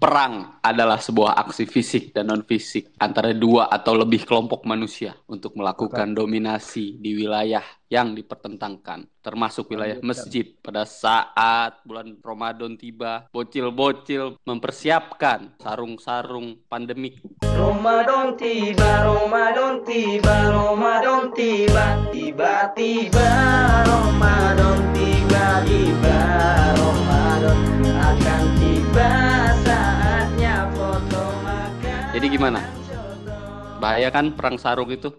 Perang adalah sebuah aksi fisik dan non-fisik antara dua atau lebih kelompok manusia untuk melakukan dominasi di wilayah yang dipertentangkan, termasuk wilayah masjid. Pada saat bulan Ramadan tiba, bocil-bocil mempersiapkan sarung-sarung pandemik. Ramadan tiba, Ramadan tiba, Ramadan tiba, tiba-tiba Ramadan tiba, tiba Ramadan akan tiba. Jadi gimana? Bahaya kan perang sarung itu?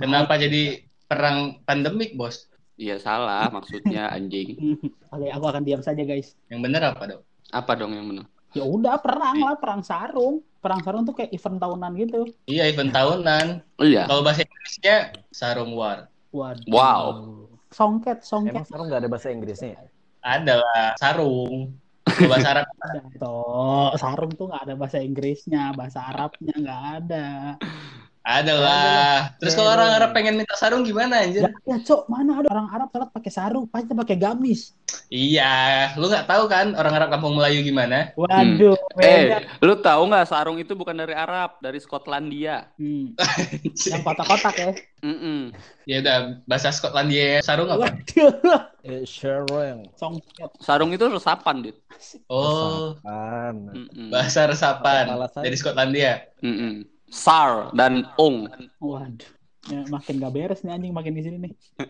Kenapa jadi perang pandemik, Bos? Iya salah maksudnya anjing. Oke, aku akan diam saja guys. Yang bener apa, Dok? Apa dong yang benar? Ya udah perang lah, perang sarung. Perang sarung tuh kayak event tahunan gitu. Iya, event tahunan. Oh iya. Kalau bahasa Inggrisnya sarung war. Waduh. Wow. Songket, songket. Emang sekarang nggak ada bahasa Inggrisnya? ya? Ada lah, sarung. Bahasa Arab toh. Sarung tuh nggak ada bahasa Inggrisnya, bahasa Arabnya nggak ada. Ada lah. Terus kalau orang Arab pengen minta sarung gimana anjir? Ya, ya cok, mana ada orang Arab sholat pakai sarung, pasti pakai gamis. Iya, lu nggak tahu kan orang Arab kampung Melayu gimana? Waduh, Eh, beda. lu tahu nggak sarung itu bukan dari Arab, dari Skotlandia. Hmm. Yang kotak-kotak ya. Mm-mm. Ya udah, bahasa Skotlandia sarung apa? Waduh. Eh. Songket. Sarung itu resapan, Dit. Oh, Kan. Mm-mm. bahasa resapan dari Skotlandia. Mm-mm. Sar dan ong. Waduh. Ya, makin gak beres nih anjing makin di sini nih.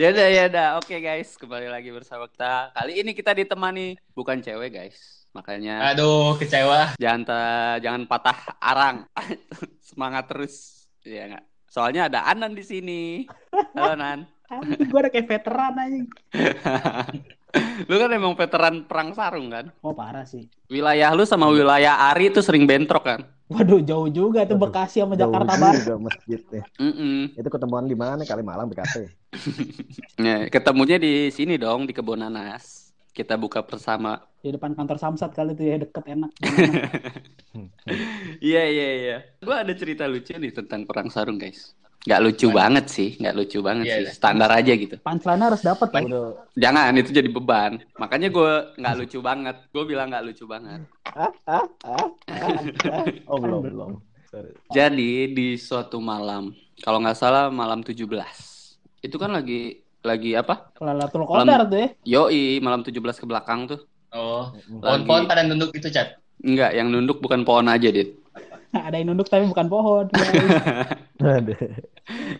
Ya udah ya udah. Oke guys, kembali lagi bersama kita. Kali ini kita ditemani bukan cewek guys. Makanya Aduh, kecewa. jangan ta- jangan patah arang. Semangat terus. Iya nggak? Soalnya ada Anan di sini. Halo Nan. Anjing, gue udah kayak veteran anjing. Lu kan emang veteran perang sarung kan? Oh parah sih. Wilayah lu sama wilayah Ari itu sering bentrok kan? Waduh, jauh juga tuh Waduh, Bekasi sama Jauh Jakarta Barat. juga masjidnya. Mm-mm. Itu ketemuan di mana? Kali Malang BKT. Nah, ketemunya di sini dong di kebun nanas. Kita buka bersama. Di depan kantor Samsat kali tuh ya deket enak. Iya iya iya. Gua ada cerita lucu nih tentang perang sarung guys. Nggak lucu banget sih, nggak lucu banget Iya, sih. iya. Standar aja gitu. Punchline harus dapat tuh. Udah. Jangan itu jadi beban. Makanya gue nggak lucu banget. Gue bilang nggak lucu banget. Ah, ah, ah, ah, ah. Oh belum belum. Sorry. Jadi di suatu malam, kalau nggak salah malam 17 itu kan lagi lagi apa? Lalatul Qadar tuh ya. Yoi, malam 17 ke belakang tuh. Oh, Lagi- pohon-pohon pada nunduk itu, Cat. Enggak, yang nunduk bukan pohon aja, Dit. Ada yang nunduk tapi bukan pohon.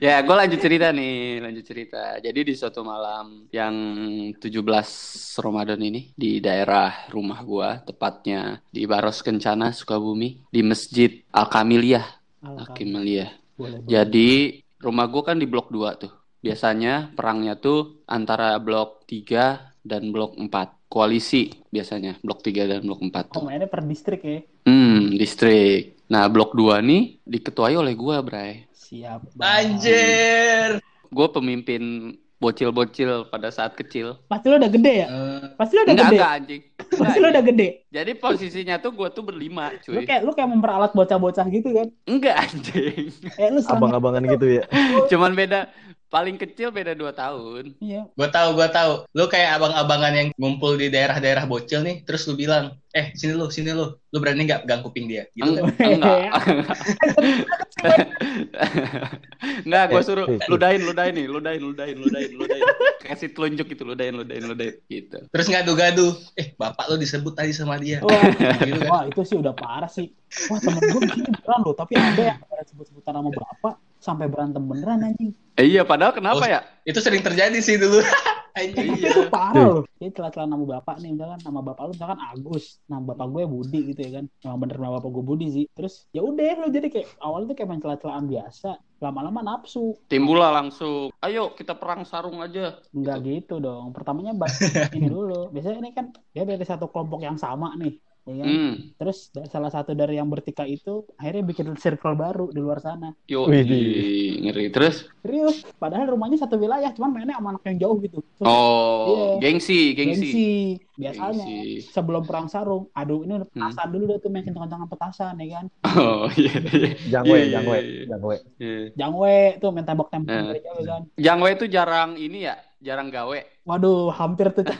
Ya, gue lanjut cerita nih, lanjut cerita. Jadi di suatu malam yang 17 Ramadan ini di daerah rumah gua, tepatnya di Baros Kencana, Sukabumi, di Masjid Al-Kamiliyah, Al-Kamiliyah. Boleh, boleh. Jadi rumah gua kan di blok 2 tuh. Biasanya perangnya tuh antara blok 3 dan blok 4. Koalisi biasanya blok 3 dan blok 4 Oh, tuh. mainnya per distrik ya. Hmm, distrik. Nah, blok 2 nih diketuai oleh gua, Bray. Siap. Anjir. Gue pemimpin bocil-bocil pada saat kecil. Pasti lo udah gede ya? Eh, Pasti lo udah Enggak, gede. enggak anjing. Pasti lo udah gede. Jadi posisinya tuh gue tuh berlima, Lu cuy. kayak lu kayak memperalat bocah-bocah gitu kan. Enggak anjing. Eh lu Abang-abangan gitu ya. Cuman beda paling kecil beda 2 tahun. Iya. Gua tahu, gua tahu. Lu kayak abang-abangan yang ngumpul di daerah-daerah bocil nih, terus lu bilang, "Eh, sini lu, sini lu. Lu berani nggak pegang kuping dia?" Gitu kan. Enggak. Enggak, gue suruh Eh, eh, ludahin, ludahin nih, ludahin, ludahin, ludahin, ludahin. Kasih telunjuk gitu, ludahin, ludahin, ludahin gitu. Terus ngadu-ngadu, "Eh, bapak lu disebut tadi sama dia." Wah, Gitu kan. wah itu sih udah parah sih. Wah temen gue begini beneran loh, tapi ada yang sebut-sebutan nama bapak sampai berantem beneran anjing. Eh, iya, padahal kenapa Oh. ya? Itu sering terjadi sih dulu. Anjing. Iya. Itu parah loh. Dia celah-celah nama bapak nih, misalkan nama bapak lu misalkan Agus, nama bapak gue Budi gitu ya kan. Emang bener nama bapak gue Budi sih. Terus ya udah lu jadi kayak awalnya tuh kayak main celah-celahan biasa. Lama-lama nafsu. Timbullah langsung, ayo kita perang sarung aja. Enggak gitu dong. Pertamanya bahas ini dulu. Biasanya ini kan dia dari satu kelompok yang sama nih. Ya kan? Hmm, Terus salah satu dari yang bertikai itu akhirnya bikin circle baru di luar sana. Widih. ngeri. Terus, Serius, padahal rumahnya satu wilayah, cuman mainnya sama anak yang jauh gitu. Terus oh, Iya. gengsi, gengsi. gengsi. Biasanya Gengsi. sebelum perang sarung, aduh ini petasan dulu deh tuh main kencang-kencangan petasan ya kan. Oh, iya, iya. Jangwe, Iya, iya, jangwe, iya. jangwe. Iya. Jangwe tuh main tembak-tembak Eh. dari jauh kan. Jangwe itu jarang ini ya, jarang gawe. Waduh, hampir tuh.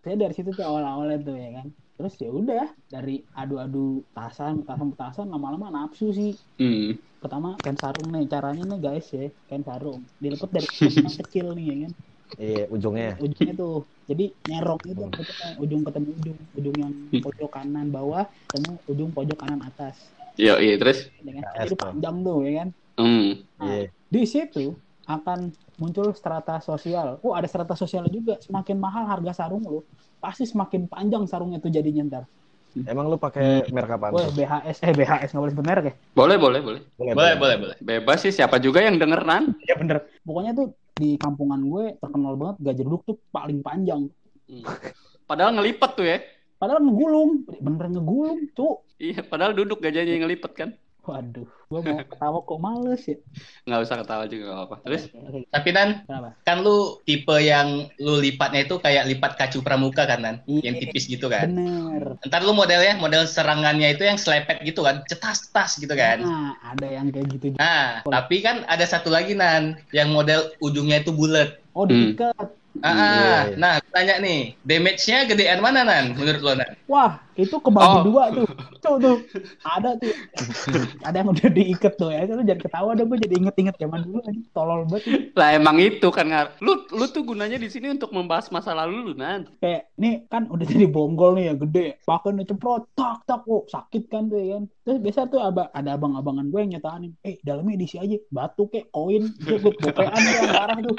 Saya dari situ tuh awal-awalnya tuh ya kan. Terus ya udah dari adu-adu tasan tasan tasan lama-lama nafsu sih Hmm. pertama kain sarung nih caranya nih guys ya kain sarung dilepet dari yang kecil nih ya kan Iya, ujungnya. ujungnya tuh jadi nyerong itu maksudnya ujung ketemu ujung ujung yang Hmm. pojok kanan bawah ketemu ujung pojok kanan atas Yo, iya terus. kan? Ya, tuh. panjang tuh ya kan Hmm. Nah, Iya. di situ akan muncul strata sosial. Oh, ada strata sosial juga. Semakin mahal harga sarung lu, pasti semakin panjang sarungnya tuh jadinya ntar. Emang lu pakai merek apaan? Wah, tuh? BHS, eh BHS nggak boleh sebut merek ya? Boleh, boleh, boleh. Boleh, boleh, boleh. Bebas sih siapa juga yang denger nan. Ya bener. Pokoknya tuh di kampungan gue terkenal banget gajah duduk tuh paling panjang. Hmm. Padahal ngelipet tuh ya. Padahal ngegulung, bener ngegulung, cuk. Iya, padahal duduk gajahnya yang ngelipet kan. Waduh, gue mau ketawa kok males ya. Nggak usah ketawa juga nggak apa-apa. Terus? Oke. Tapi Nan, Kenapa? kan lu tipe yang lu lipatnya itu kayak lipat kacu pramuka kan Nan? Iya. Yang tipis gitu kan? Bener. Ntar lu modelnya, model serangannya itu yang selepet gitu kan? Cetas-cetas gitu kan? Nah, ada yang kayak gitu juga. Nah, tapi kan ada satu lagi Nan, yang model ujungnya itu bulat. Oh, diikat. Ah, Iya, iya. nah, tanya nih, damage-nya gedean mana Nan? Menurut lo Nan? Wah, itu kebagi Oh. dua tuh. Tuh, tuh. Ada tuh. Ada yang udah diikat tuh ya. Lu jangan ketawa deh, gue jadi inget-inget zaman dulu aja. Tolol banget. Lah emang itu kan Ngar. Lu lu tuh gunanya di sini untuk membahas masa lalu lu nan. Kayak, nih kan udah jadi bonggol nih ya, gede. Pakai nih ceprot, tak, tak. Oh, sakit kan tuh ya kan. Terus biasa tuh ada, ada abang-abangan gue yang nyetanin. Eh, dalamnya diisi aja. Batu kek, koin. Gue tuh yang parah tuh.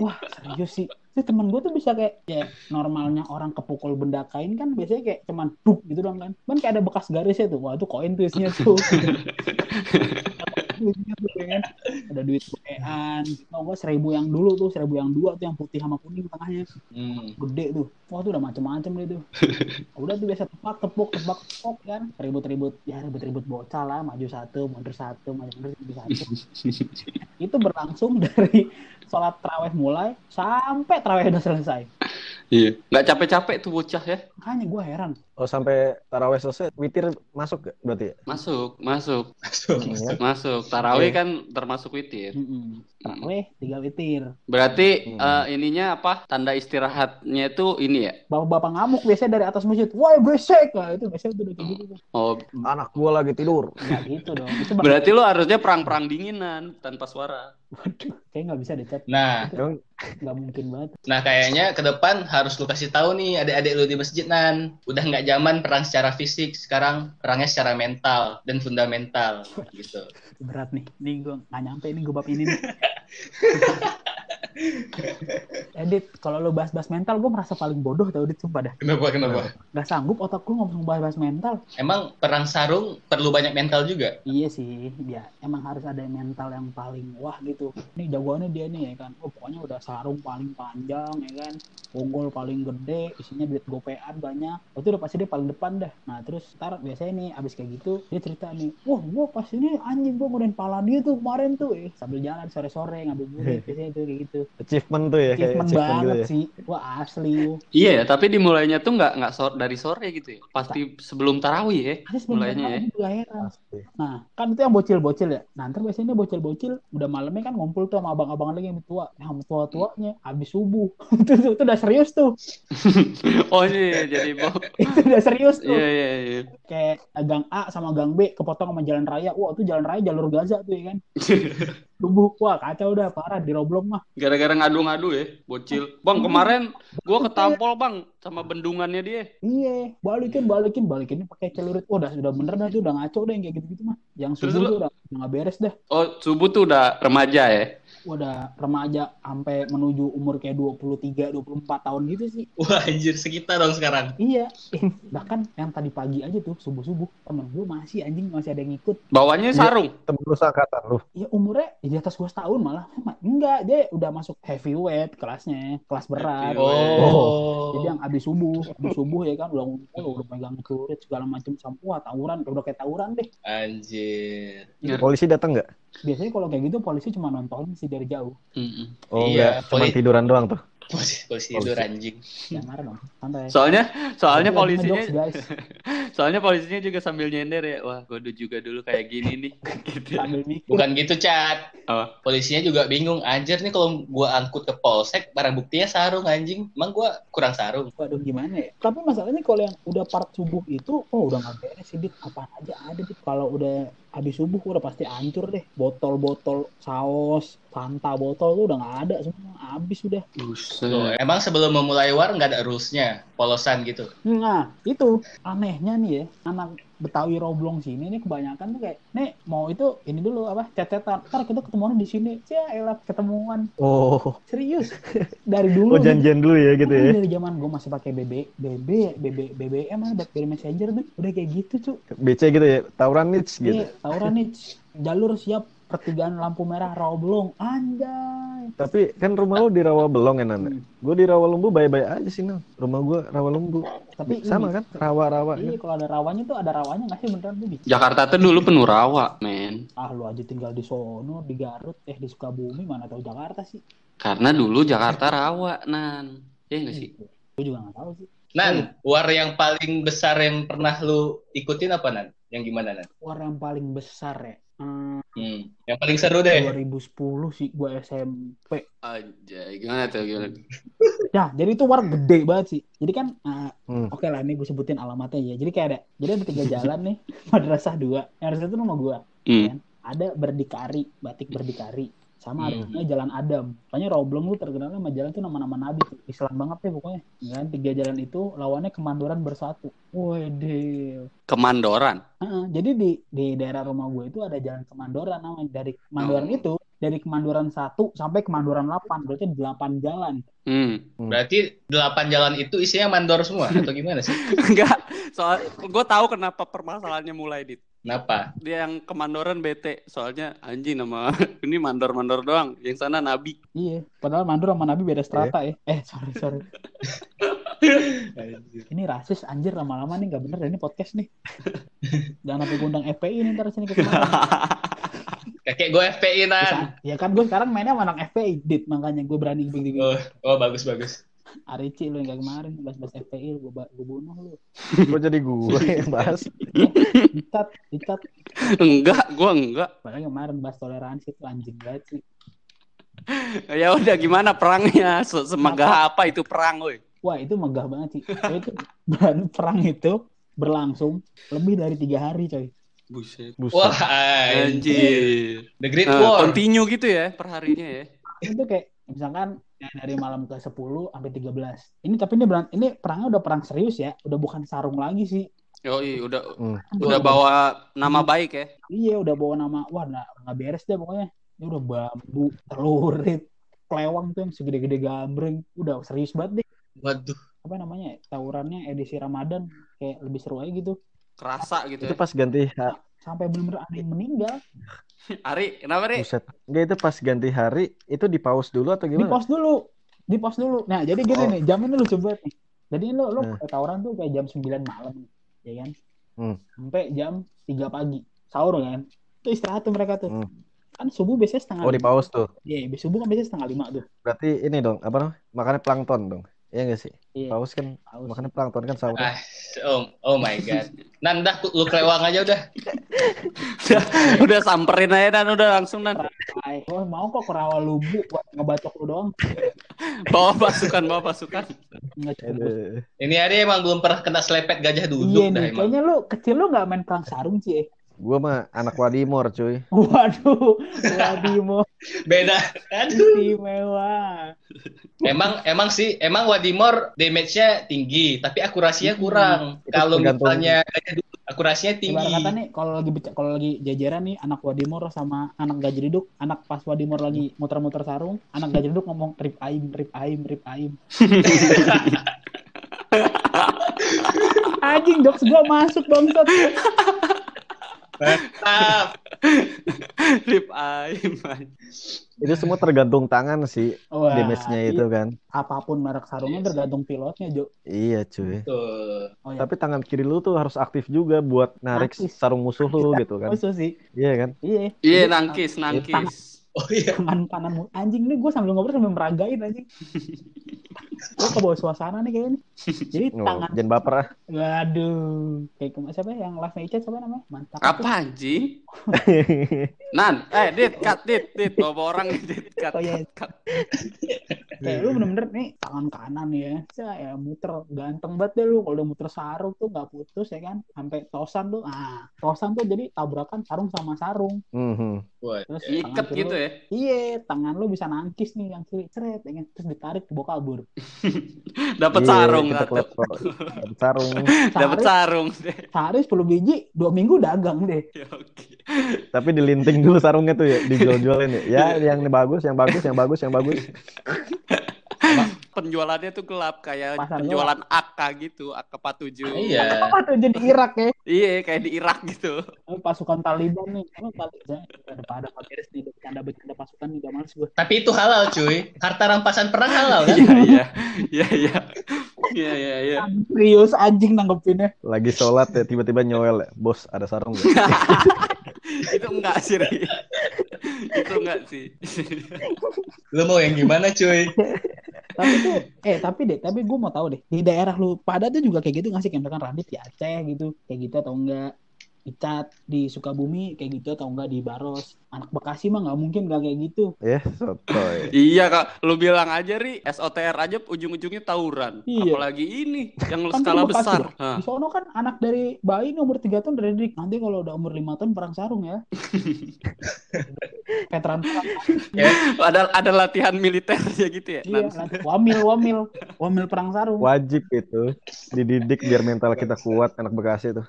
Wah, serius sih. Terus temen gue tuh bisa kayak, ya normalnya orang kepukul benda kain kan biasanya kayak cuman duk gitu doang kan. Kan kayak ada bekas garisnya tuh. Wah, itu koin tuh isinya tuh. Ada duit gopean. Tau gue seribu yang dulu tuh, seribu yang dua tuh yang putih sama kuning tengahnya Hmm. gede tuh wah tuh udah macem-macem deh tuh udah tuh biasa tepak tepuk tebak tepuk kan ribut-ribut ya ribut-ribut bocah lah maju satu mundur satu maju mundur satu itu berlangsung dari sholat terawih mulai sampai terawih udah selesai Iya. Nggak capek-capek tuh bocah ya. makanya gue heran Oh, sampai taraweh selesai, witir masuk gak berarti ya? Masuk, masuk, Masuk. Iya. masuk. Tarawih kan termasuk witir. Mm-mm. terawih tiga witir Berarti Hmm. eh, ininya apa? Tanda istirahatnya itu ini ya. bapak-bapak ngamuk biasanya dari atas masjid wah berisik nah, itu biasanya udah kayak gitu tuh Oh, Anak gua lagi tidur. nggak gitu dong itu berarti lu harusnya perang-perang dinginan tanpa suara. Waduh kayak nggak bisa deh chat Nah, nggak mungkin banget. Nah kayaknya ke depan harus lu kasih tahu nih adik-adik lu di masjid Nan. Udah nggak zaman perang secara fisik, sekarang perangnya secara mental dan fundamental gitu. berat nih. Nih gue nggak nyampe nih gue bab ini nih Edit kalau lo bahas-bahas mental gue merasa paling bodoh tau Dit sumpah dah. Kenapa kenapa? Gak sanggup otak gue ngomong bahas-bahas mental. Emang perang sarung perlu banyak mental juga? Iya sih ya emang harus ada mental yang paling wah gitu. Nih jagoannya dia nih ya kan. Oh pokoknya udah sarung paling panjang ya kan. Bonggol paling gede Isinya duit gopean banyak. Oh, Itu udah pasti dia paling depan dah. Nah terus ntar biasanya nih abis kayak gitu Dia cerita nih Wah gue pas ini anjing gue ngodain pala dia tuh kemarin tuh eh. Sambil jalan sore-sore ngambil duit Biasanya tuh kayak gitu achievement tuh ya, kayak Achievement achievement banget gitu ya. sih Wah asli Iya, ya, tapi dimulainya tuh nggak nggak sor- dari sore gitu ya. Pasti sebelum tarawih ya. Pasti sebelum Mulainya ya. tarawih heran. Pasti. Nah, kan itu yang bocil-bocil ya. Nah, ntar biasanya bocil-bocil udah malamnya kan ngumpul tuh sama abang-abang lagi yang tua. Yang tua-tuanya habis subuh. itu, itu, itu udah serius tuh. Oh iya, jadi bo- itu udah serius tuh. Iya iya iya. Kayak gang A sama gang B kepotong sama jalan raya. Wah, itu jalan raya jalur Gaza tuh ya kan. Subuh. Wah, kacau udah parah di Roblong mah. Gara-gara ngadu-ngadu ya, bocil. Bang, kemarin gua ketampol, Bang, sama bendungannya dia. Iya, balikin, balikin, balikin pakai celurit. Oh, udah sudah bener dah tuh udah ngaco deh yang kayak gitu-gitu mah. Yang subuh tuh udah udah nggak beres dah. Oh, subuh tuh udah remaja ya. Udah remaja sampai menuju umur kayak 23, 24 tahun gitu sih. Wah anjir sekitar dong sekarang. Iya, eh, bahkan yang tadi pagi aja tuh subuh-subuh temen gue masih anjing masih ada yang ngikut. Bawahnya sarung. Temen lu seangkatan lu. Ya umurnya ya di atas gue setahun malah. Ma- Enggak, dia udah masuk heavyweight kelasnya, kelas berat. Oh. Jadi yang abis subuh, abis subuh ya kan udah ngumpul, udah pegang kurit segala macam sampah, tawuran, udah kayak tawuran deh. Anjir. Iya. Polisi datang nggak? Biasanya kalau kayak gitu polisi cuma nonton sih dari jauh. Mm-mm. Oh Iya, enggak, cuma poli- tiduran doang tuh. Polisi, polisi tidur anjing. Jangan marah dong, santai. Soalnya soalnya Lagi polisinya guys. Soalnya polisinya juga sambil nyender ya. Wah, gue juga dulu kayak gini nih. gitu. Mikir. Bukan gitu, Cat. Apa? Polisinya juga bingung. Anjir nih kalau gua angkut ke polsek, barang buktinya sarung anjing. Emang gua kurang sarung. Waduh gimana ya? Tapi masalahnya kalau yang udah part subuh itu, oh udah nggak beres sih, Dit. Apa aja ada, Dit. Kalau udah habis subuh udah pasti hancur deh. Botol-botol saus, Fanta botol tuh udah nggak ada semua. Habis udah. Tuh, Buset. emang sebelum memulai war nggak ada rules-nya, polosan gitu. Nah, itu anehnya nih ya, anak Betawi Roblong sini nih kebanyakan tuh kayak, nih mau itu ini dulu apa, cecetan, ntar kita ketemuan di sini, ya elah ketemuan, Oh, serius, dari dulu. oh janjian dulu ya gitu ya. Dari zaman gue masih pakai BB, BB, BB, BBM ada dari Messenger tuh, udah kayak gitu cuy. BC gitu ya, tawuran niche gitu. Iya, tawuran nih, jalur siap pertigaan lampu merah Roblong, anjay. Tapi kan rumah lu di Rawabelong ya Nanda. Hmm. Gue di Rawalumbu baik-baik aja sih Nan. Rumah gue Rawalumbu. Tapi Sama ini, kan? Rawa-rawa Iya, kan. kalau ada rawanya tuh ada rawanya nggak sih beneran tuh? Jakarta tuh dulu penuh rawa, men. Ah lu aja tinggal di sono, di Garut, eh di Sukabumi, mana tahu Jakarta sih? Karena dulu Jakarta rawa, Nan. Iya nggak sih? Gue juga nggak tahu sih. Nan, war yang paling besar yang pernah lu ikutin apa Nan? Yang gimana Nan? War yang paling besar ya. Hmm, Hmm. Yang paling seru deh. 2010 sih gue SMP. Aja, gimana tuh gimana? Nah, jadi itu war gede banget sih. Jadi kan, ah, Hmm. oke lah ini gue sebutin alamatnya ya. Jadi kayak ada, jadi ada tiga jalan nih, madrasah dua. Yang harusnya itu rumah gue. Hmm. Ada berdikari, batik berdikari. Sama Hmm. Jalan Adam. Pokoknya Roblong tuh terkenal sama jalan tuh nama-nama nabi tuh. Islam banget deh pokoknya. Kan tiga jalan itu lawannya kemanduran bersatu. Waduh. Kemandoran. Heeh, jadi di di daerah rumah gue itu ada jalan Kemandoran namanya. Dari Kemandoran Oh. itu dari Kemandoran 1 sampai Kemandoran 8. Berarti 8 jalan. Hmm. Berarti delapan jalan itu isinya mandor semua atau gimana sih? Enggak, soal gue tahu kenapa permasalahannya mulai dit. Kenapa? Dia yang kemandoran bete, soalnya anjing nama ini mandor-mandor doang. Yang sana nabi. Iya, padahal Mandor sama Nabi beda strata ya. Eh, sorry, sorry. Ini rasis anjir lama-lama nih nggak bener ini podcast nih. Jangan sampai gundang FPI nih ntar sini ke ke mana. Kakek gue FPI Nan. Ya kan gue sekarang mainnya sama anak FPI, dit makanya gue berani begini. Oh, oh bagus bagus. Arici lu yang kayak kemarin bahas-bahas FPI gue gue bunuh lu. Kok jadi gue yang bahas? Dicat, dicat. enggak, gue enggak. Padahal kemarin bahas toleransi itu anjing banget sih. Ya udah gimana perangnya? Se- Semegah apa itu perang, woi? Wah itu megah banget sih. Coy, itu dan perang itu berlangsung lebih dari tiga hari coy. Buset. Buset. Wah, anjing. Anjir. The Great Nah, War. continue gitu ya perharinya ya. Itu kayak misalkan ya, dari malam ke 10 sampai 13. Ini tapi ini beran- ini perangnya udah perang serius ya, udah bukan sarung lagi sih. Yoi, udah Hmm. udah bawa nama baik ya. Iya udah bawa nama, wah nggak beres deh pokoknya. Ini udah bambu, telurit, kelewang tuh yang segede-gede gambreng, udah serius banget deh. Waduh. Apa namanya? Tawurannya edisi Ramadan kayak lebih seru aja gitu. Kerasa gitu Itu ya. pas ganti Sampai bener-bener ada yang meninggal. Ari, kenapa, Ri? Buset. Enggak itu pas ganti hari itu di pause dulu atau Di gimana? pos dulu. Di pos dulu. Nah, jadi gini Oh. nih, jam ini lucu banget nih. Jadi lu lu Nah. pakai tawuran tuh kayak jam 9 malam, ya kan? Hmm. Sampai jam 3 pagi. Sahur kan. Itu istirahat tuh mereka tuh. Hmm. Kan subuh biasanya setengah Oh di pause tuh. Iya, biasanya subuh kan biasanya setengah lima tuh. Berarti ini dong, apa namanya? Makannya plankton dong. Iya enggak sih? Iya. Pause kan Haus. makannya plankton kan sahur. Ah, oh, oh my god. Nan dah lu kelewang aja udah. Udah, udah samperin aja dan udah langsung dan oh, mau kok ke rawa lubu buat ngebacok lu doang. bawa pasukan, bawa pasukan. Ini hari emang belum pernah kena selepet gajah Iya duduk dah nih, emang. kayaknya lu kecil lu nggak main perang sarung sih. Eh. Gua mah anak Wadimor cuy. Waduh, Wadimo Beda. Aduh. istimewa. Emang emang sih emang Wadimor damage-nya tinggi, tapi akurasinya kurang. Itu Kalau misalnya gajah duduk, akurasinya tinggi. Ibarat kata nih, kalau lagi kalau lagi jajaran nih anak Wadimor sama anak Gajriduk, anak pas Wadimor lagi muter-muter sarung, anak Gajriduk ngomong rip aim, rip aim, rip aim. Anjing jokes gua masuk bangsat. Mantap. Rip. Itu semua tergantung tangan sih Wah, damage-nya itu kan. apa pun merek sarungnya tergantung pilotnya, Jo. Iya cuy. Oh ya, Tapi tangan kiri lu tuh harus aktif juga buat narik Aktif. sarung musuh lu gitu kan. musuh sih. Iya kan? Iya. Iya, nangkis, nangkis. Oh iya. tangan kananmu anjing nih gue sambil ngobrol sambil meragain anjing Gue ke bawah suasana nih kayaknya. Jadi Oh, tangan, jangan baper ah. waduh, kayak kema- siapa ya yang live Icat siapa namanya? Mantap. Apa anjing? Nan, eh dit, cut dit, dit, bawa orang nih, dit, cut, Oh, iya. cut, cut. Kayak lu bener-bener nih tangan kanan ya, saya ya muter ganteng banget deh lu kalau udah muter sarung tuh nggak putus ya kan, sampai tosan tuh, ah tosan tuh jadi tabrakan sarung sama sarung, Mhm. Wah, terus Iket tangan kiri gitu ya. Iya, tangan lu bisa nangkis nih yang kiri ceret, ya kan? terus ditarik dibawa kabur. Dapat Iya, sarung. Dapat sarung. Dapat sarung sehari 10 biji, dua minggu dagang deh. Ya, Oke. Tapi dilinting dulu sarungnya tuh ya, dijual-jualin ya. Ya, yang bagus, yang bagus, yang bagus, yang bagus. Penjualannya tuh gelap kayak Pasar penjualan AK gitu, AK 47. Iya. Apa tuh jadi Irak ya? Iya, kayak di Irak gitu. Oh, pasukan Taliban nih. Oh, Taliban. Ada pada beres nih, bercanda-bercanda pasukan nih, gak males gue. Tapi itu halal cuy. Harta rampasan perang halal kan? Iya, iya. Iya, iya. Iya, iya, iya. Serius anjing nanggepinnya. Lagi sholat ya, tiba-tiba nyowel ya. Bos, ada sarung nggak? Itu enggak sih. Itu enggak sih. Lu mau yang gimana cuy? Tapi tuh, eh tapi deh, tapi gue mau tahu deh, di daerah lu pada tuh juga kayak gitu nggak sih? Kayak misalkan Radit di Aceh gitu, kayak gitu atau enggak? Icat di Sukabumi kayak gitu atau enggak di Baros? Anak Bekasi mah nggak mungkin gak kayak gitu. Ya, sotoy. Iya, Kak. Lu bilang aja, Ri, SOTR aja ujung-ujungnya tawuran. Iya. Apalagi ini yang Kan skala Bekasi besar. Di sono kan anak dari bayi umur 3 tahun dari dik. Nanti kalau udah umur 5 tahun perang sarung ya. Veteran perang. Ada ada latihan militernya gitu ya. Iya, wamil, wamil, wamil perang sarung. Wajib itu. Dididik biar mental kita kuat, anak Bekasi tuh.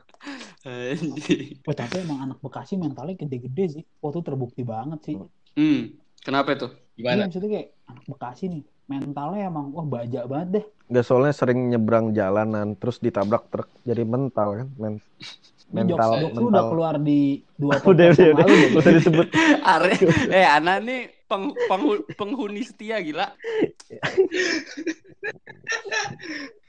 Anjing. Wah, tapi emang anak Bekasi mentalnya gede-gede sih. Waktu terbukti banget sih. Hmm. Kenapa itu? Iya, Gimana? maksudnya kayak anak Bekasi nih. Mentalnya emang wah bajak banget deh. Nggak soalnya sering nyebrang jalanan, terus ditabrak truk. Jadi mental kan. Men mental, jokes, lu udah mental. keluar di dua Udah, udah, udah. lalu deh. Nggak usah disebut. Are, eh Ana nih peng, penghu- penghuni setia gila.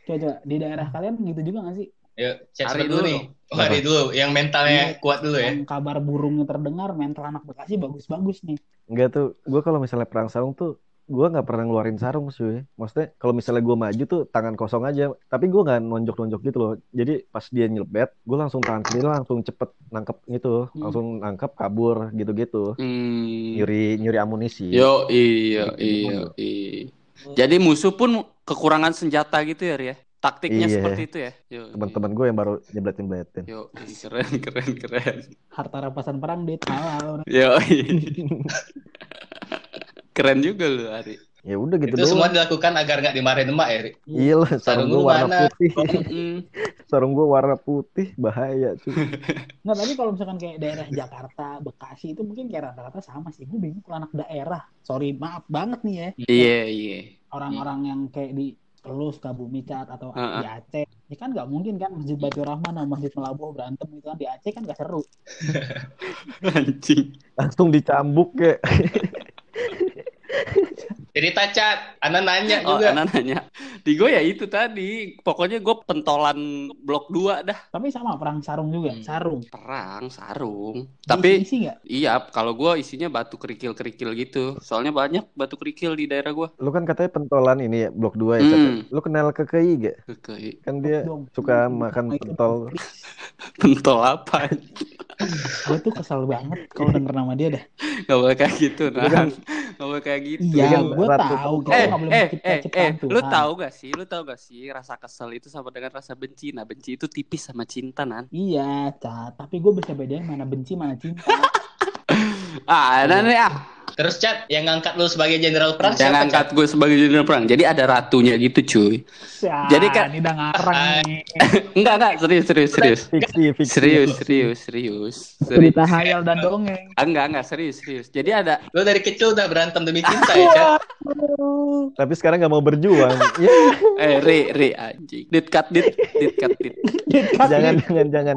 Coba, coba di daerah kalian gitu juga gak sih? Yuk, chat Hari dulu dulu nih. Oh, hari dulu. Yang mentalnya Iya. kuat dulu ya. Yang kabar burungnya terdengar, mental anak Bekasi bagus-bagus nih. Enggak tuh, gue kalau misalnya perang sarung tuh, gue nggak pernah ngeluarin sarung sih. Maksudnya kalau misalnya gue maju tuh tangan kosong aja, tapi gue nggak nonjok-nonjok gitu loh. Jadi pas dia nyelebet, gue langsung tangan kiri langsung cepet nangkep gitu, Hmm. langsung nangkep kabur gitu-gitu. Hmm. Nyuri nyuri amunisi. Yo iya iya iya. Jadi musuh pun kekurangan senjata gitu ya, ya. Taktiknya Iya. seperti itu ya. Yo. Teman-teman gue yang baru nyeblet-nyebletin. Yo, ih, keren keren keren. Harta rampasan perang, dit. Halal. Yo. keren juga lu, Ari. Ya udah gitu Itu semua doang. dilakukan agar nggak dimarahin emak ya. Ri? Iya lah, sarung Sarung gue lu warna mana? putih. Sarung gue warna putih, bahaya cuy. Nggak, tapi kalau misalkan kayak daerah Jakarta, Bekasi, itu mungkin kayak rata-rata sama sih. Gue bingung kalau anak daerah. Sorry, maaf banget nih ya. Iya iya. Orang-orang yang kayak di Lu, Sukabumi, Cat, atau Heeh. di Aceh. Ya kan nggak mungkin kan Masjid Batu Rahman sama Masjid Melabuh berantem gitu kan. Di Aceh kan nggak seru. Anjing. Langsung dicambuk kayak. Jadi tacat, Ana nanya Oh, juga. Ana nanya. Di gue ya itu tadi. Pokoknya gue pentolan blok 2 dah. Tapi sama perang sarung juga. Hmm. Sarung. Perang, sarung. Tapi isi nggak? iya, kalau gue isinya batu kerikil-kerikil gitu. Soalnya banyak batu kerikil di daerah gue. Lu kan katanya pentolan ini ya, blok 2 ya, Cat? Hmm. Lu kenal KKI gak? Oke. Kan dia Dong. suka makan pentol. Pentol apa? Gue tuh kesel banget kalau denger nama dia dah. Gak boleh kayak gitu, Itu kan- nah. Gak boleh kayak gitu. Iya, kan gue tahu. Kita eh, boleh eh, eh, eh, lu tahu gak sih, lu tahu gak sih rasa kesel itu sama dengan rasa benci. Nah, benci itu tipis sama cinta, nan. Iya, Cat. Tapi gue bisa bedain mana benci, mana cinta. Ah, nah nih ah, Terus chat yang ngangkat lu sebagai jenderal perang yang siapa angkat chat? gue sebagai jenderal perang. Jadi ada ratunya gitu, cuy. Ya, Jadi kan- ini udah ngarang nih. Enggak, enggak, serius, serius, serius. Fiksi, fiksi. Serius, serius, serius. Serius. Cerita hayal dan dongeng. Ah, Enggak, enggak, serius, serius. Jadi ada Lu dari kecil udah berantem demi cinta ya chat? Tapi sekarang nggak mau berjuang. ya, eh re re anjing. Dit cut dit, dit cut dit. jangan, jangan, jangan,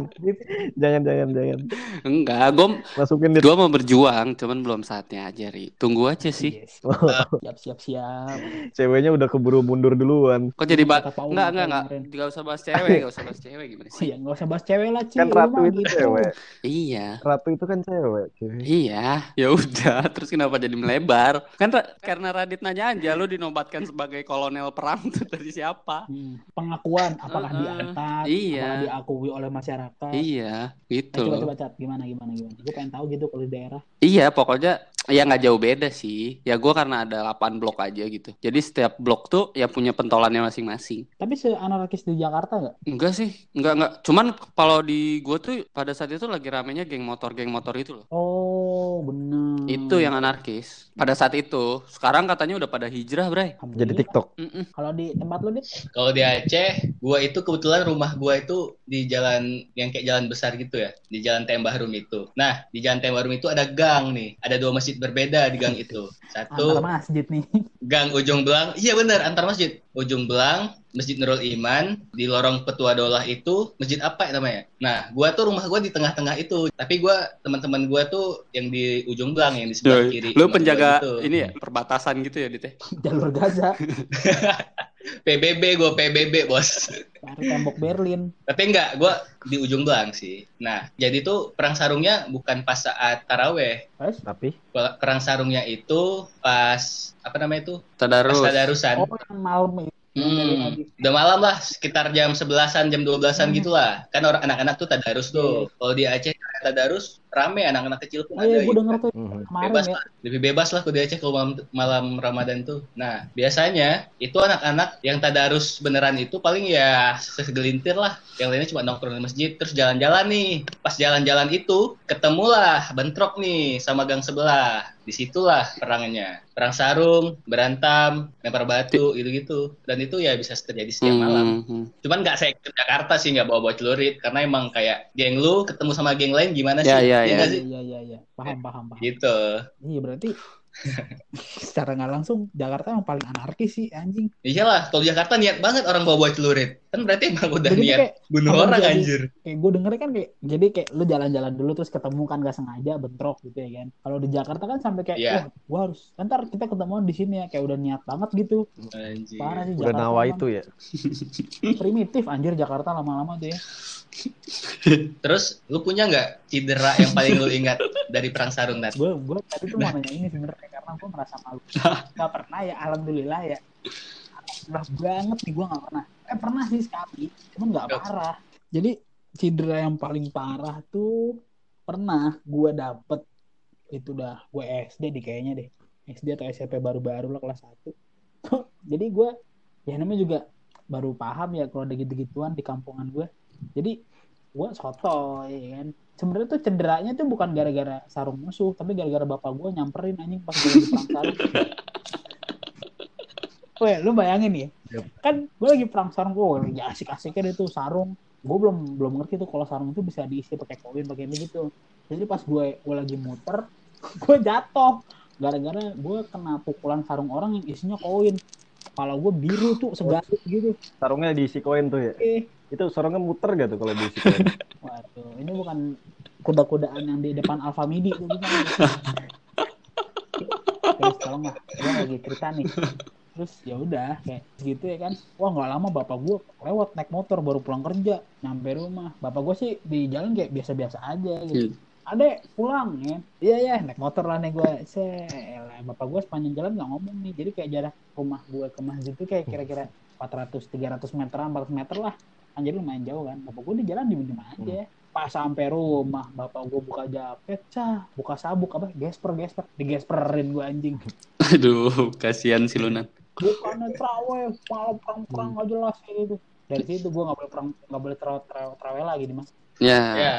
jangan, jangan, jangan. Enggak, gue Masukin di gue mau berjuang, cuman belum saatnya aja. Cherry. Tunggu aja sih. Yes. Siap siap siap. Ceweknya udah keburu mundur duluan. Kok jadi ba Kata Paul Enggak, enggak, enggak. Enggak usah bahas cewek, enggak usah bahas cewek gimana Oh sih? ya nggak usah bahas cewek lah Ci. Kan ratu itu gitu. cewek. Iya. Ratu itu kan cewek. cuy. Iya, ya udah. Terus kenapa jadi melebar? Kan Ra- karena Radit nanya aja lu dinobatkan sebagai kolonel perang tuh dari siapa? Hmm, Pengakuan apakah Heeh. diangkat, Iya. apakah diakui oleh masyarakat. Iya, Eh, gitu coba loh. coba cat gimana gimana gimana. Gue pengen tahu gitu kalau di daerah. Iya, pokoknya ya nggak jauh beda sih. Ya gua karena ada 8 blok aja gitu. Jadi setiap blok tuh ya punya pentolannya masing-masing. Tapi seanarkis di Jakarta nggak? Enggak sih, enggak enggak. Cuman kalau di gua tuh pada saat itu lagi ramenya geng motor, geng motor itu loh. Oh benar. Itu yang anarkis. Pada saat itu, sekarang katanya udah pada hijrah, Bray. Jadi TikTok. Mm-mm. Kalau di tempat lu dit? Kalau di Aceh, gua itu kebetulan rumah gua itu di jalan yang kayak jalan besar gitu ya, di Jalan Tembahrum itu. Nah, di Jalan Tembahrum itu ada gang nih, ada dua masjid berbeda di gang itu. Satu Antar masjid nih. gang Ujung Belang, iya bener antar masjid. Ujung Belang, Masjid Nurul Iman, di lorong Petua Dolah itu masjid apa ya namanya? Nah, gua tuh rumah gua di tengah-tengah itu, tapi gua teman-teman gua tuh yang di Ujung Belang yang di sebelah Doi, kiri. Lu penjaga gitu. ini ya, perbatasan gitu ya, Dit ya? Jalur Gaza. PBB gua PBB bos. Baru tembok Berlin. Tapi enggak, gua di ujung doang sih. Nah, jadi tuh perang sarungnya bukan pas saat taraweh. Tapi Perang sarungnya itu pas apa namanya itu? Pas Tadarus. tadarusan. Oh yang malam itu. Hmm, udah malam lah, sekitar jam 11-an, jam 12-an Hmm. gitu lah. Kan orang anak-anak tuh tadarus tuh. Kalau di Aceh tadarus rame anak-anak kecil pun Oh iya, ada. gue gitu. denger tuh mhm. kemarin Bebas ya. lah, lebih bebas lah di Aceh kalau malam, malam Ramadan tuh. Nah, biasanya itu anak-anak yang tadarus beneran itu paling ya segelintir lah. Yang lainnya cuma nongkrong di masjid, terus jalan-jalan nih. Pas jalan-jalan itu, ketemulah bentrok nih sama gang sebelah. Di situlah perangnya. Perang sarung, berantam, lempar batu, gitu-gitu. Dan itu ya bisa terjadi setiap malam. Hmm, hmm. Cuman nggak saya ke Jakarta sih, nggak bawa-bawa celurit. Karena emang kayak geng lu ketemu sama geng lain gimana sih? Ya, ya, Iya ya. sih? Iya iya iya. Paham paham paham. Gitu. Iya berarti secara nggak langsung Jakarta yang paling anarkis sih anjing. Iyalah, kalau Jakarta niat banget orang bawa-bawa celurit. Kan berarti emang udah Jadi niat kayak bunuh orang jadi- anjir. kayak gue dengernya kan kayak jadi kayak lu jalan-jalan dulu terus ketemu kan gak sengaja bentrok gitu ya kan. Kalau di Jakarta kan sampai kayak Iya. wah gua harus ntar kita ketemuan di sini ya kayak udah niat banget gitu. Anjir. Parah sih udah Jakarta. nawa emang. itu ya. Primitif anjir Jakarta lama-lama tuh ya. Terus lu punya nggak cedera yang paling lu ingat dari perang sarung Nat? Gue gue tadi tuh mau nanya ini sebenarnya karena gue merasa malu. Gak pernah ya alhamdulillah ya. Alhamdulillah banget nih gue gak pernah. Eh pernah sih sekali, cuman gak Yuk. parah. Jadi cedera yang paling parah tuh pernah gue dapet itu udah gue SD deh kayaknya deh SD atau SMP baru-baru lah kelas 1 jadi gue ya namanya juga baru paham ya kalau ada gitu-gituan di kampungan gue jadi gue soto ya kan sebenarnya tuh cederanya tuh bukan gara-gara sarung musuh tapi gara-gara bapak gue nyamperin anjing pas gue perang sarung Weh, lu bayangin ya, Yep. kan gue lagi perang sarung gue lagi asik-asiknya itu sarung, gue belum belum ngerti tuh kalau sarung itu bisa diisi pakai koin pakai ini gitu. Jadi pas gue gue lagi muter, gue jatuh gara-gara gue kena pukulan sarung orang yang isinya koin. Kalau gue biru tuh segaris gitu. Sarungnya diisi koin tuh ya. Eh, Itu sarungnya muter gak tuh kalau diisi koin? waduh, ini bukan kuda-kudaan yang di depan Alfa Midi tuh bukan. Terus tolong lah, gue lagi cerita nih. Terus ya udah kayak gitu ya kan. Wah nggak lama bapak gue lewat naik motor baru pulang kerja nyampe rumah. Bapak gue sih di jalan kayak biasa-biasa aja gitu. Adek pulang ya. Iya ya naik motor lah nih gue. Selah bapak gue sepanjang jalan nggak ngomong nih. Jadi kayak jarak rumah gue ke masjid itu kayak kira-kira 400 300 meter 400 meter lah. Anjir lumayan jauh kan. Bapak gue di jalan diem aja. Pas sampai rumah bapak gue buka jaket, cah, buka sabuk apa? Gesper gesper, digesperin gue anjing. Aduh, kasihan si Lunan. bukannya traweh malam perang perang gak jelas kayak gitu dari situ gue nggak boleh perang nggak boleh traweh traweh traweh lagi di mas Ya. Ya,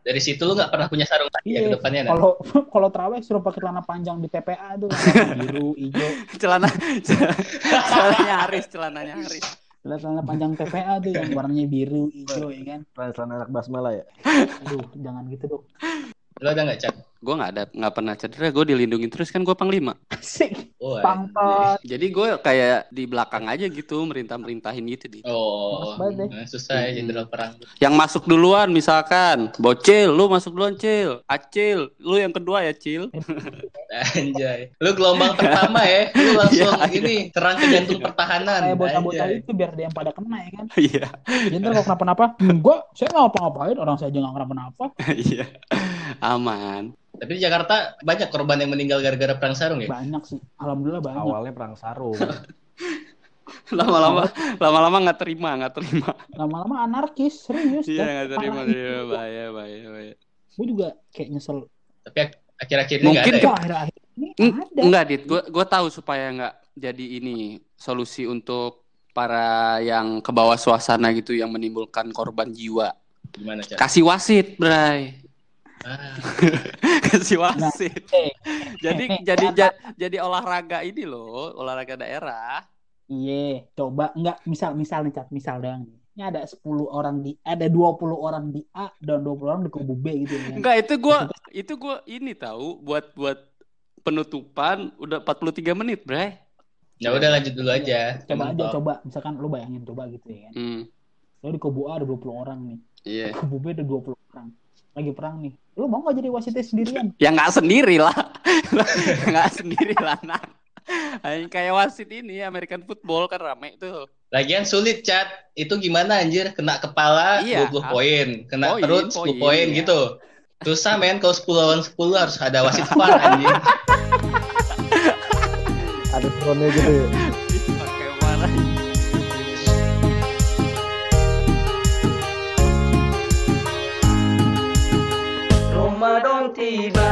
dari situ lu nggak pernah punya sarung lagi ya iya ke depannya Nat? kalau kalau traweh suruh pakai celana panjang di TPA tuh biru hijau Celana celananya Haris, celananya Haris. Celana celana panjang TPA tuh yang warnanya biru hijau ya kan Celana anak basmala ya. aduh jangan gitu dong Lu ada nggak, Cak? Gue nggak ada nggak pernah cedera. Gue dilindungi terus kan gue panglima. Asik. Oh, Pangkat. Jadi gue kayak di belakang aja gitu merintah merintahin gitu di. Oh, nah, susah ya Hmm. jenderal perang. Yang masuk duluan misalkan, bocil, lu masuk duluan cil, acil, lu yang kedua ya cil. Anjay. Lu gelombang pertama ya. Lu langsung Iya, iya. ini serang ke jantung pertahanan. Kayak bocah-bocah itu biar dia yang pada kena ya kan. Iya, Jadi ntar kalau kenapa-napa, enggak, saya nggak ngapa-ngapain, orang saya aja nggak kenapa-napa. iya, aman. Tapi di Jakarta banyak korban yang meninggal gara-gara perang sarung ya? Banyak sih, alhamdulillah banyak. Awalnya perang sarung. Lama-lama, lama-lama nggak terima, nggak terima. Lama-lama anarkis, serius. Iya nggak terima, dia bahaya, bahaya, bahaya. Gue juga kayak nyesel. Tapi ak- akhir-akhir ini nggak Mungkin ada ya? Akhir-akhir ini ada. Enggak, Dit. Gue gue tahu supaya nggak jadi ini solusi untuk para yang ke bawah suasana gitu yang menimbulkan korban jiwa. Gimana, Cak? Kasih wasit, Bray. Ah, Kasih wasit. Eh, Jadi eh, jadi kata- ja- jadi olahraga ini loh, olahraga daerah. Iya, coba enggak misal misal nih Cat, misal doang nih. Ini ada 10 orang di ada 20 orang di A dan 20 orang di kubu B gitu ya. Enggak, itu gua itu gua ini tahu buat buat penutupan udah 43 menit, Bray. ya udah lanjut dulu aja. Coba aja coba, misalkan lu bayangin coba gitu ya kan. Hmm. Lu di kubu A ada 20 orang nih. Iya. Di kubu B ada 20 orang. Lagi perang nih. Lu mau gak jadi wasitnya sendirian? Ya nggak sendiri lah. nggak sendiri lah, nah. Kayak wasit ini American football kan rame tuh. Lagian sulit, Chat. Itu gimana anjir? Kena kepala Iya. 20 poin, kena Poin, perut 10 poin, poin iya. gitu. Susah men kalau 10 lawan 10 harus ada wasit VAR anjir. Ada gitu ya. Pakai marah. Ramadan